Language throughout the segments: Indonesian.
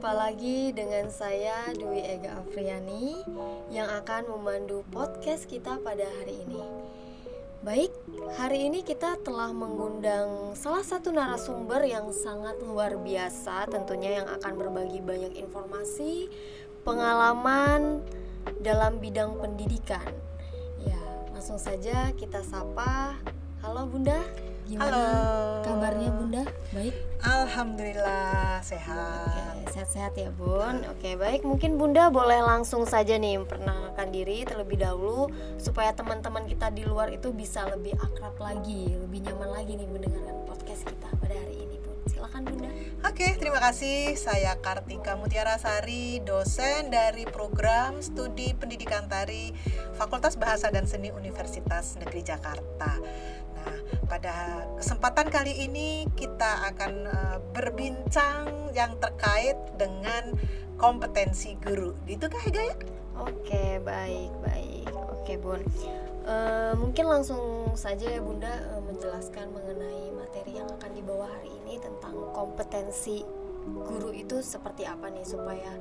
Jumpa lagi dengan saya Dwi Ega Afriani yang akan memandu podcast kita pada hari ini. Baik, hari ini kita telah mengundang salah satu narasumber yang sangat luar biasa tentunya yang akan berbagi banyak informasi, pengalaman dalam bidang pendidikan. Ya, langsung saja kita sapa. Halo Bunda. Gimana Halo. kabarnya Bunda? Baik. Alhamdulillah sehat. Sehat-sehat ya Bun. Oke, baik. Mungkin Bunda boleh langsung saja nih memperkenalkan diri terlebih dahulu supaya teman-teman kita di luar itu bisa lebih akrab lagi, lebih nyaman lagi nih mendengarkan podcast kita pada hari ini, Bun. Silakan Bunda. Oke, terima kasih. Saya Kartika Mutiara Sari, dosen dari program studi pendidikan tari Fakultas Bahasa dan Seni Universitas Negeri Jakarta. Nah, pada kesempatan kali ini kita akan eh, berbincang yang terkait dengan kompetensi guru. Gitu kah Ega ya? Oke, baik, baik. Oke, Bun. Eh, mungkin langsung saja ya Bunda eh, menjelaskan mengenai materi yang akan dibawa hari ini tentang kompetensi guru itu seperti apa nih supaya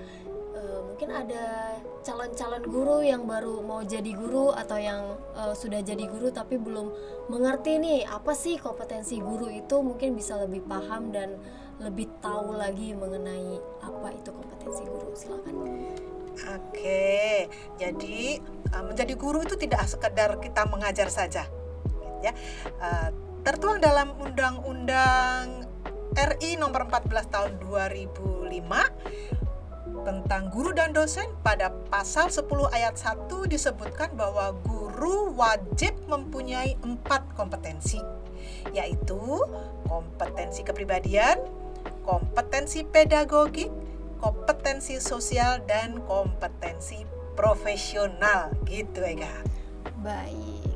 eh, mungkin ada calon-calon guru yang baru mau jadi guru atau yang eh, sudah jadi guru tapi belum mengerti nih apa sih kompetensi guru itu mungkin bisa lebih paham dan lebih tahu lagi mengenai apa itu kompetensi guru. Silakan. Oke, jadi uh, menjadi guru itu tidak sekedar kita mengajar saja, ya. Uh, tertuang dalam Undang-Undang RI Nomor 14 Tahun 2005 tentang guru dan dosen pada pasal 10 ayat 1 disebutkan bahwa guru wajib mempunyai empat kompetensi yaitu kompetensi kepribadian, kompetensi pedagogik, kompetensi sosial dan kompetensi profesional gitu Ega. Baik.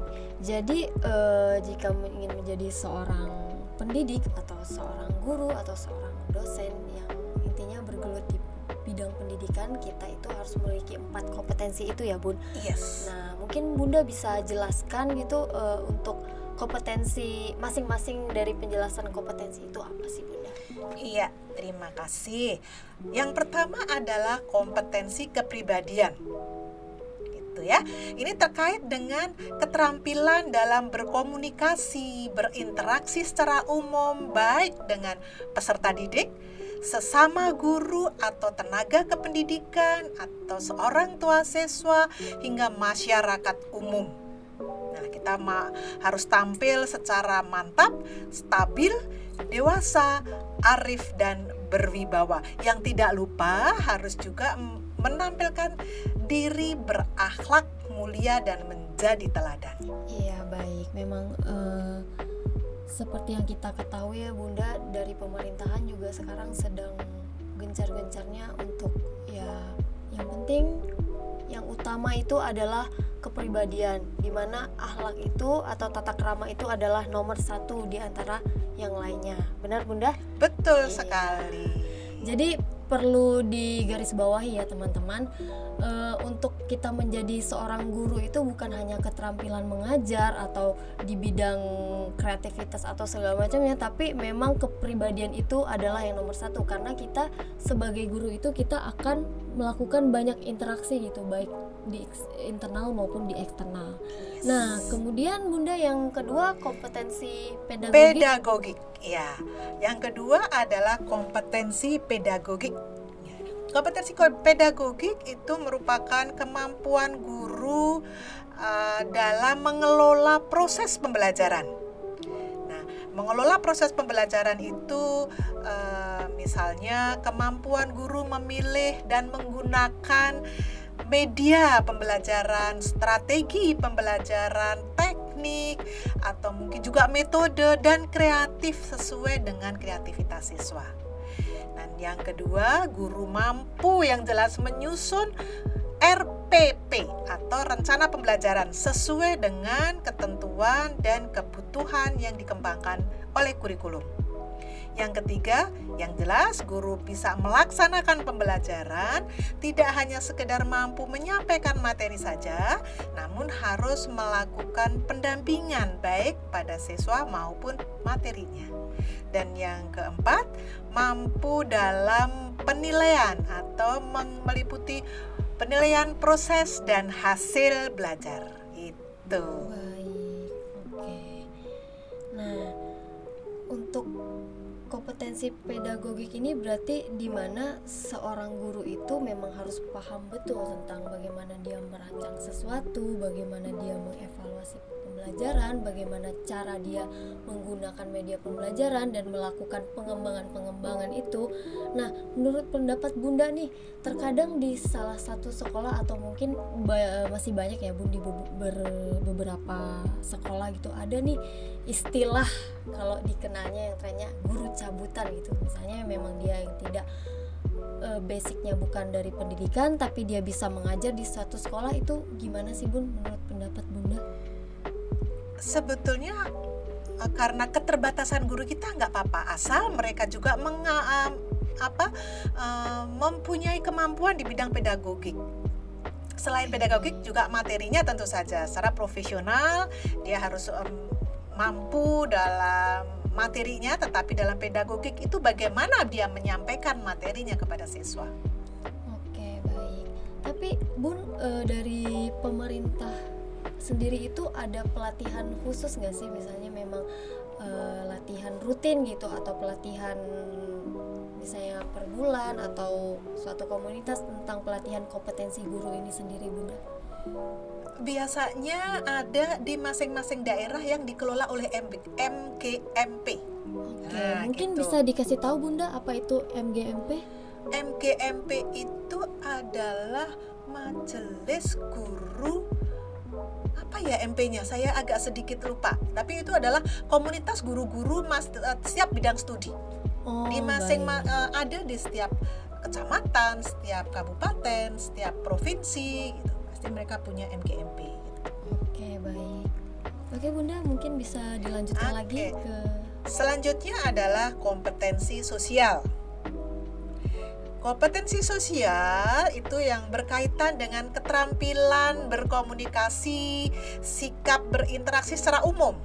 Jadi eh, jika ingin menjadi seorang pendidik atau seorang guru atau seorang dosen yang intinya bergelut di bidang pendidikan, kita itu harus memiliki empat kompetensi itu ya, Bun. Yes. Nah, mungkin Bunda bisa jelaskan gitu eh, untuk kompetensi masing-masing dari penjelasan kompetensi itu apa sih, Bunda? Iya, terima kasih. Yang pertama adalah kompetensi kepribadian. Gitu ya. Ini terkait dengan keterampilan dalam berkomunikasi, berinteraksi secara umum baik dengan peserta didik, sesama guru atau tenaga kependidikan atau seorang tua siswa hingga masyarakat umum. Nah, kita harus tampil secara mantap, stabil, dewasa, arif dan berwibawa. Yang tidak lupa harus juga menampilkan diri berakhlak mulia dan menjadi teladan. Iya baik, memang eh, seperti yang kita ketahui ya Bunda dari pemerintahan juga sekarang sedang gencar-gencarnya untuk ya yang penting yang utama itu adalah kepribadian di mana akhlak itu atau tata krama itu adalah nomor satu di antara yang lainnya benar Bunda? Betul Iya. sekali. Jadi perlu digarisbawahi ya teman-teman. Eh, untuk kita menjadi seorang guru itu bukan hanya keterampilan mengajar atau di bidang kreativitas atau segala macamnya, tapi memang kepribadian itu adalah yang nomor satu. Karena kita sebagai guru itu kita akan melakukan banyak interaksi gitu baik di internal maupun di eksternal. Nah kemudian bunda yang kedua kompetensi pedagogik. Pedagogik, ya. Yang kedua adalah kompetensi pedagogik. Kompetensi ko- pedagogik itu merupakan kemampuan guru uh, dalam mengelola proses pembelajaran. Nah, mengelola proses pembelajaran itu uh, misalnya kemampuan guru memilih dan menggunakan media pembelajaran, strategi pembelajaran, teknik, atau mungkin juga metode dan kreatif sesuai dengan kreativitas siswa. Dan yang kedua, guru mampu yang jelas menyusun RPP atau rencana pembelajaran sesuai dengan ketentuan dan kebutuhan yang dikembangkan oleh kurikulum. Yang ketiga, yang jelas guru bisa melaksanakan pembelajaran tidak hanya sekedar mampu menyampaikan materi saja, namun harus melakukan pendampingan baik pada siswa maupun materinya. Dan yang keempat, mampu dalam penilaian atau meliputi penilaian proses dan hasil belajar. Itu. Nah, untuk kompetensi pedagogik ini berarti di mana seorang guru itu memang harus paham betul tentang bagaimana dia merancang sesuatu, bagaimana dia mengevaluasi pembelajaran, bagaimana cara dia menggunakan media pembelajaran dan melakukan pengembangan-pengembangan itu. Nah, menurut pendapat Bunda nih, terkadang di salah satu sekolah atau mungkin ba masih banyak ya Bun di beberapa sekolah gitu ada nih istilah kalau dikenalnya yang trennya guru cabutan gitu. Misalnya memang dia yang tidak uh, basicnya bukan dari pendidikan tapi dia bisa mengajar di suatu sekolah itu gimana sih bun menurut pendapat bunda? Sebetulnya uh, karena keterbatasan guru kita nggak apa-apa asal mereka juga meng, uh, apa uh, mempunyai kemampuan di bidang pedagogik. Selain pedagogik juga materinya tentu saja. Secara profesional dia harus um, mampu dalam materinya tetapi dalam pedagogik itu bagaimana dia menyampaikan materinya kepada siswa. Oke, baik. Tapi Bun e, dari pemerintah sendiri itu ada pelatihan khusus nggak sih misalnya memang e, latihan rutin gitu atau pelatihan misalnya per bulan atau suatu komunitas tentang pelatihan kompetensi guru ini sendiri Bunda? Biasanya ada di masing-masing daerah yang dikelola oleh MGMP. Oke, nah, mungkin gitu. bisa dikasih tahu Bunda apa itu MGMP? MGMP itu adalah Majelis Guru apa ya MP-nya? Saya agak sedikit lupa. Tapi itu adalah komunitas guru-guru mas uh, setiap bidang studi. Oh, di masing ma uh, ada di setiap kecamatan, setiap kabupaten, setiap provinsi gitu pasti mereka punya MGMP gitu. Oke, baik. Oke, Bunda, mungkin bisa dilanjutkan Oke. lagi ke Selanjutnya adalah kompetensi sosial. Kompetensi sosial itu yang berkaitan dengan keterampilan berkomunikasi, sikap berinteraksi secara umum.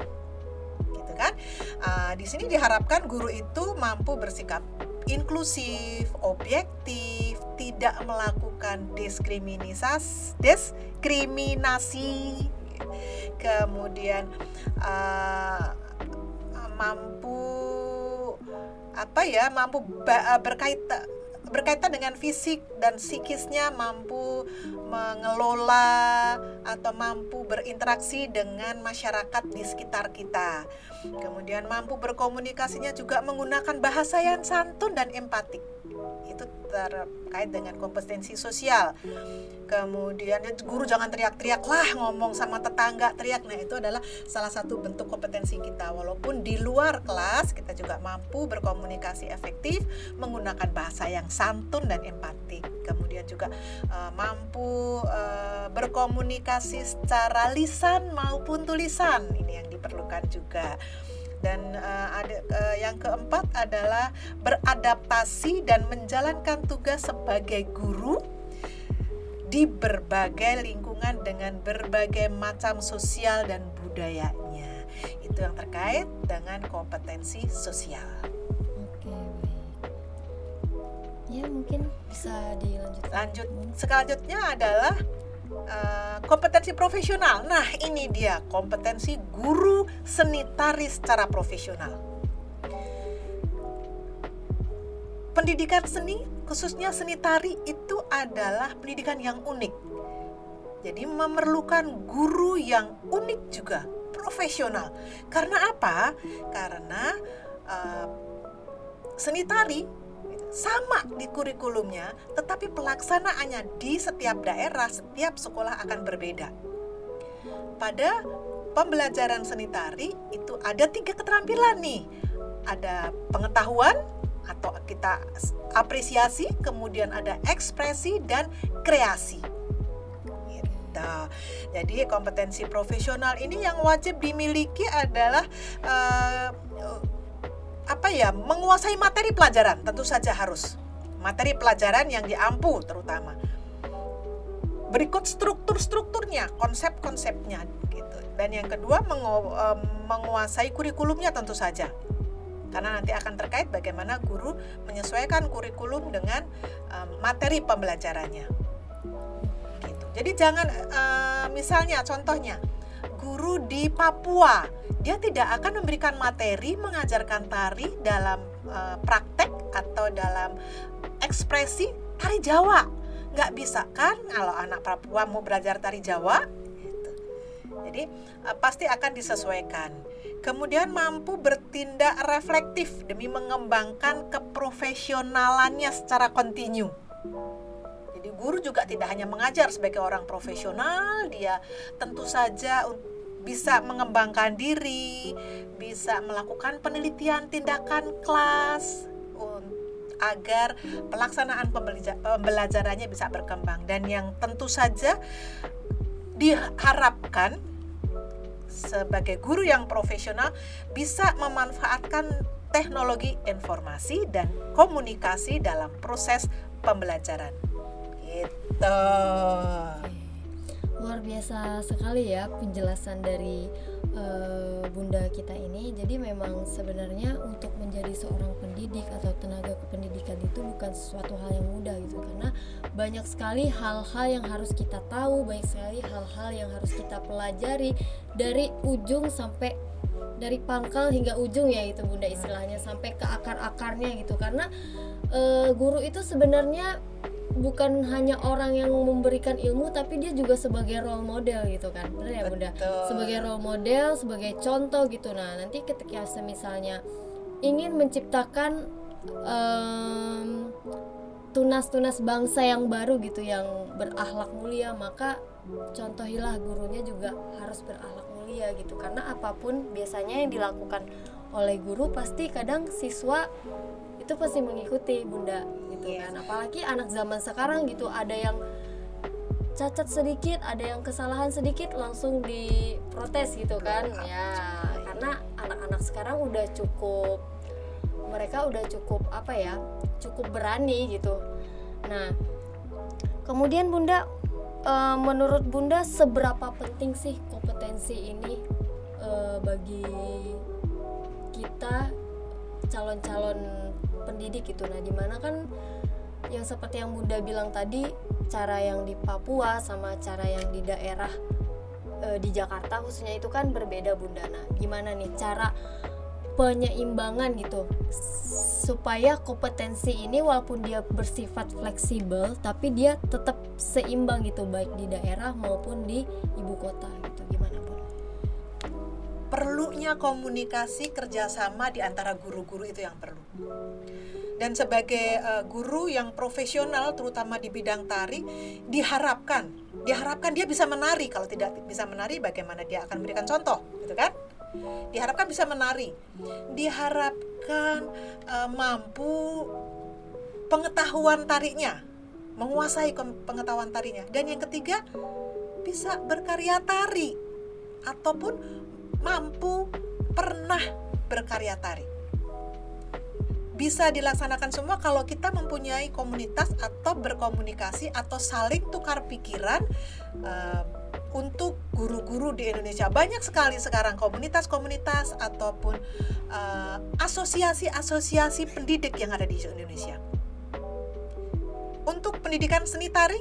Gitu kan? Uh, di sini diharapkan guru itu mampu bersikap inklusif, objektif, tidak melakukan diskriminasi, diskriminasi, kemudian uh, mampu apa ya, mampu berkaitan berkaitan dengan fisik dan psikisnya mampu mengelola atau mampu berinteraksi dengan masyarakat di sekitar kita. Kemudian mampu berkomunikasinya juga menggunakan bahasa yang santun dan empatik itu terkait dengan kompetensi sosial. Kemudian ya, guru jangan teriak-teriak lah ngomong sama tetangga teriak. Nah, itu adalah salah satu bentuk kompetensi kita. Walaupun di luar kelas kita juga mampu berkomunikasi efektif menggunakan bahasa yang santun dan empatik. Kemudian juga uh, mampu uh, berkomunikasi secara lisan maupun tulisan. Ini yang diperlukan juga dan uh, ada uh, yang keempat adalah beradaptasi dan menjalankan tugas sebagai guru di berbagai lingkungan dengan berbagai macam sosial dan budayanya. Itu yang terkait dengan kompetensi sosial. Oke, baik. Ya, mungkin bisa dilanjutkan. Lanjut. Selanjutnya adalah Uh, kompetensi profesional. Nah, ini dia kompetensi guru seni tari secara profesional. Pendidikan seni, khususnya seni tari itu adalah pendidikan yang unik. Jadi memerlukan guru yang unik juga, profesional. Karena apa? Karena uh, seni tari sama di kurikulumnya, tetapi pelaksanaannya di setiap daerah, setiap sekolah akan berbeda. Pada pembelajaran seni tari itu ada tiga keterampilan nih. Ada pengetahuan atau kita apresiasi, kemudian ada ekspresi dan kreasi. Gitu. Jadi kompetensi profesional ini yang wajib dimiliki adalah uh, apa ya menguasai materi pelajaran. Tentu saja harus materi pelajaran yang diampu terutama. Berikut struktur-strukturnya konsep-konsepnya gitu. Dan yang kedua mengu menguasai kurikulumnya tentu saja. Karena nanti akan terkait bagaimana guru menyesuaikan kurikulum dengan materi pembelajarannya. Gitu. Jadi jangan uh, misalnya contohnya guru di Papua. Dia tidak akan memberikan materi mengajarkan tari dalam uh, praktek atau dalam ekspresi tari Jawa. Nggak bisa kan kalau anak Papua mau belajar tari Jawa? Gitu. jadi uh, pasti akan disesuaikan. Kemudian mampu bertindak reflektif demi mengembangkan keprofesionalannya secara kontinu jadi guru juga tidak hanya mengajar sebagai orang profesional dia tentu saja bisa mengembangkan diri, bisa melakukan penelitian tindakan kelas agar pelaksanaan pembelajarannya bisa berkembang dan yang tentu saja diharapkan sebagai guru yang profesional bisa memanfaatkan teknologi informasi dan komunikasi dalam proses pembelajaran. Gitu. Luar biasa sekali ya penjelasan dari uh, bunda kita ini. Jadi memang sebenarnya untuk menjadi seorang pendidik atau tenaga kependidikan itu bukan sesuatu hal yang mudah gitu. Karena banyak sekali hal-hal yang harus kita tahu banyak sekali hal-hal yang harus kita pelajari dari ujung sampai dari pangkal hingga ujung ya itu bunda istilahnya sampai ke akar-akarnya gitu. Karena uh, guru itu sebenarnya bukan hanya orang yang memberikan ilmu tapi dia juga sebagai role model gitu kan. Benar ya bunda? Sebagai role model sebagai contoh gitu. Nah nanti ketika misalnya ingin menciptakan um, tunas-tunas bangsa yang baru gitu yang berakhlak mulia maka contohilah gurunya juga harus berakhlak mulia gitu. Karena apa pun biasanya yang dilakukan oleh guru pasti kadang siswa itu pasti mengikuti bunda gitu yeah. kan. Apalagi anak zaman sekarang gitu ada yang cacat sedikit ada yang kesalahan sedikit langsung diprotes gitu kan. Ya karena anak-anak sekarang udah cukup mereka udah cukup apa ya cukup berani gitu. Nah kemudian bunda e, menurut bunda seberapa penting sih kompetensi ini e, bagi kita calon-calon pendidik gitu? Nah di mana kan yang seperti yang bunda bilang tadi cara yang di Papua sama cara yang di daerah e, di Jakarta khususnya itu kan berbeda bunda. Nah gimana nih cara penyeimbangan gitu? Supaya kompetensi ini walaupun dia bersifat fleksibel tapi dia tetap seimbang gitu baik di daerah maupun di ibu kota gitu. Gimana pun perlunya komunikasi kerjasama di antara guru-guru itu yang perlu dan sebagai uh, guru yang profesional terutama di bidang tari diharapkan diharapkan dia bisa menari. Kalau tidak bisa menari bagaimana dia akan memberikan contoh gitu kan? Diharapkan bisa menari. Diharapkan uh, mampu pengetahuan tarinya menguasai pengetahuan tarinya. Dan yang ketiga bisa berkarya tari ataupun mampu pernah berkarya tari bisa dilaksanakan semua kalau kita mempunyai komunitas atau berkomunikasi atau saling tukar pikiran uh, untuk guru-guru di Indonesia banyak sekali sekarang komunitas-komunitas ataupun uh, asosiasi-asosiasi pendidik yang ada di Indonesia. Untuk pendidikan seni tari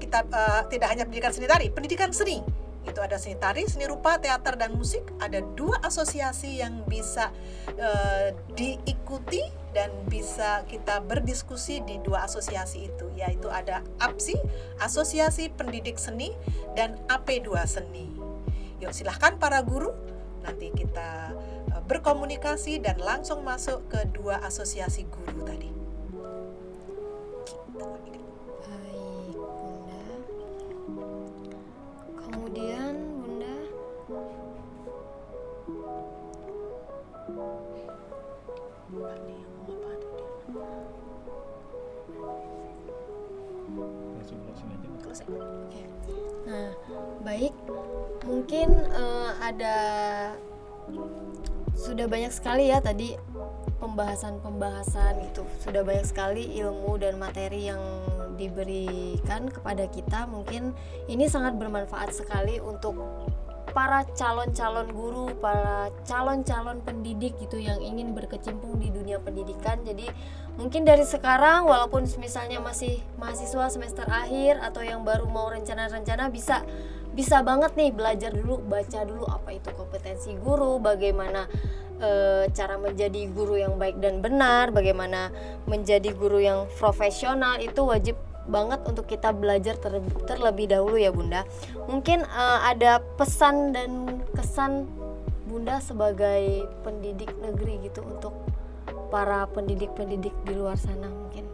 kita uh, tidak hanya pendidikan seni tari, pendidikan seni itu ada seni tari, seni rupa, teater dan musik. Ada dua asosiasi yang bisa uh, diikuti dan bisa kita berdiskusi di dua asosiasi itu, yaitu ada APSI, Asosiasi Pendidik Seni dan AP2 Seni. Yuk silahkan para guru, nanti kita uh, berkomunikasi dan langsung masuk ke dua asosiasi guru tadi. Kemudian bunda? Nah, baik. Mungkin uh, ada sudah banyak sekali ya tadi pembahasan-pembahasan gitu sudah banyak sekali ilmu dan materi yang diberikan kepada kita mungkin ini sangat bermanfaat sekali untuk para calon-calon guru, para calon-calon pendidik gitu yang ingin berkecimpung di dunia pendidikan. Jadi mungkin dari sekarang walaupun misalnya masih mahasiswa semester akhir atau yang baru mau rencana-rencana bisa bisa banget nih belajar dulu, baca dulu apa itu kompetensi guru, bagaimana e, cara menjadi guru yang baik dan benar, bagaimana menjadi guru yang profesional itu wajib banget untuk kita belajar ter terlebih dahulu ya Bunda. Mungkin uh, ada pesan dan kesan Bunda sebagai pendidik negeri gitu untuk para pendidik-pendidik di luar sana mungkin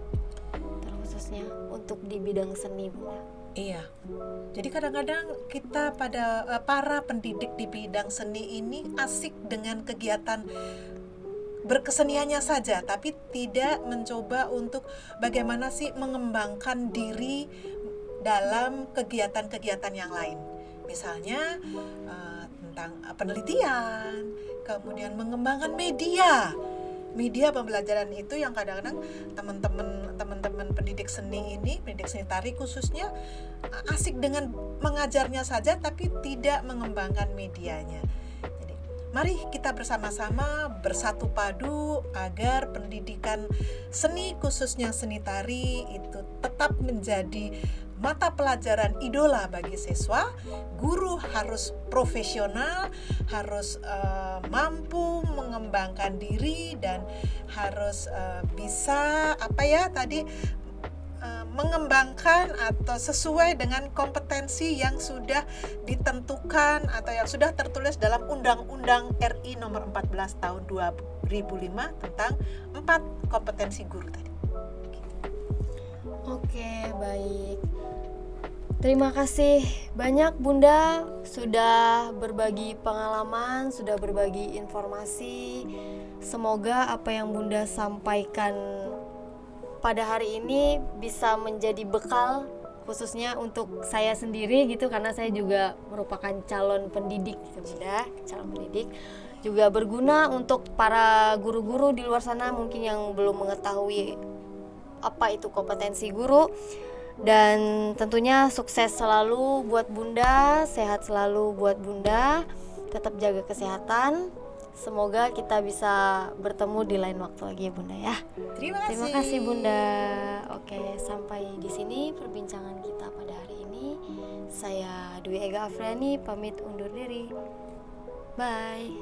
terkhususnya untuk di bidang seni Bunda. Iya. Jadi kadang-kadang kita pada uh, para pendidik di bidang seni ini asik dengan kegiatan berkeseniannya saja tapi tidak mencoba untuk bagaimana sih mengembangkan diri dalam kegiatan-kegiatan yang lain misalnya uh, tentang penelitian kemudian mengembangkan media media pembelajaran itu yang kadang-kadang teman-teman teman-teman pendidik seni ini pendidik seni tari khususnya asik dengan mengajarnya saja tapi tidak mengembangkan medianya. Mari kita bersama-sama bersatu padu agar pendidikan seni khususnya seni tari itu tetap menjadi mata pelajaran idola bagi siswa. Guru harus profesional, harus uh, mampu mengembangkan diri dan harus uh, bisa apa ya tadi Eh, mengembangkan atau sesuai dengan kompetensi yang sudah ditentukan atau yang sudah tertulis dalam Undang-Undang RI nomor 14 tahun 2005 tentang empat kompetensi guru tadi. Oke, baik. Terima kasih banyak Bunda sudah berbagi pengalaman, sudah berbagi informasi. Semoga apa yang Bunda sampaikan pada hari ini bisa menjadi bekal khususnya untuk saya sendiri gitu karena saya juga merupakan calon pendidik gitu, calon pendidik juga berguna untuk para guru-guru di luar sana mungkin yang belum mengetahui apa itu kompetensi guru dan tentunya sukses selalu buat Bunda, sehat selalu buat Bunda, tetap jaga kesehatan. Semoga kita bisa bertemu di lain waktu lagi ya Bunda ya. Terima kasih. Terima kasih Bunda. Oke, sampai di sini perbincangan kita pada hari ini. Saya Dwi Ega Afriani pamit undur diri. Bye.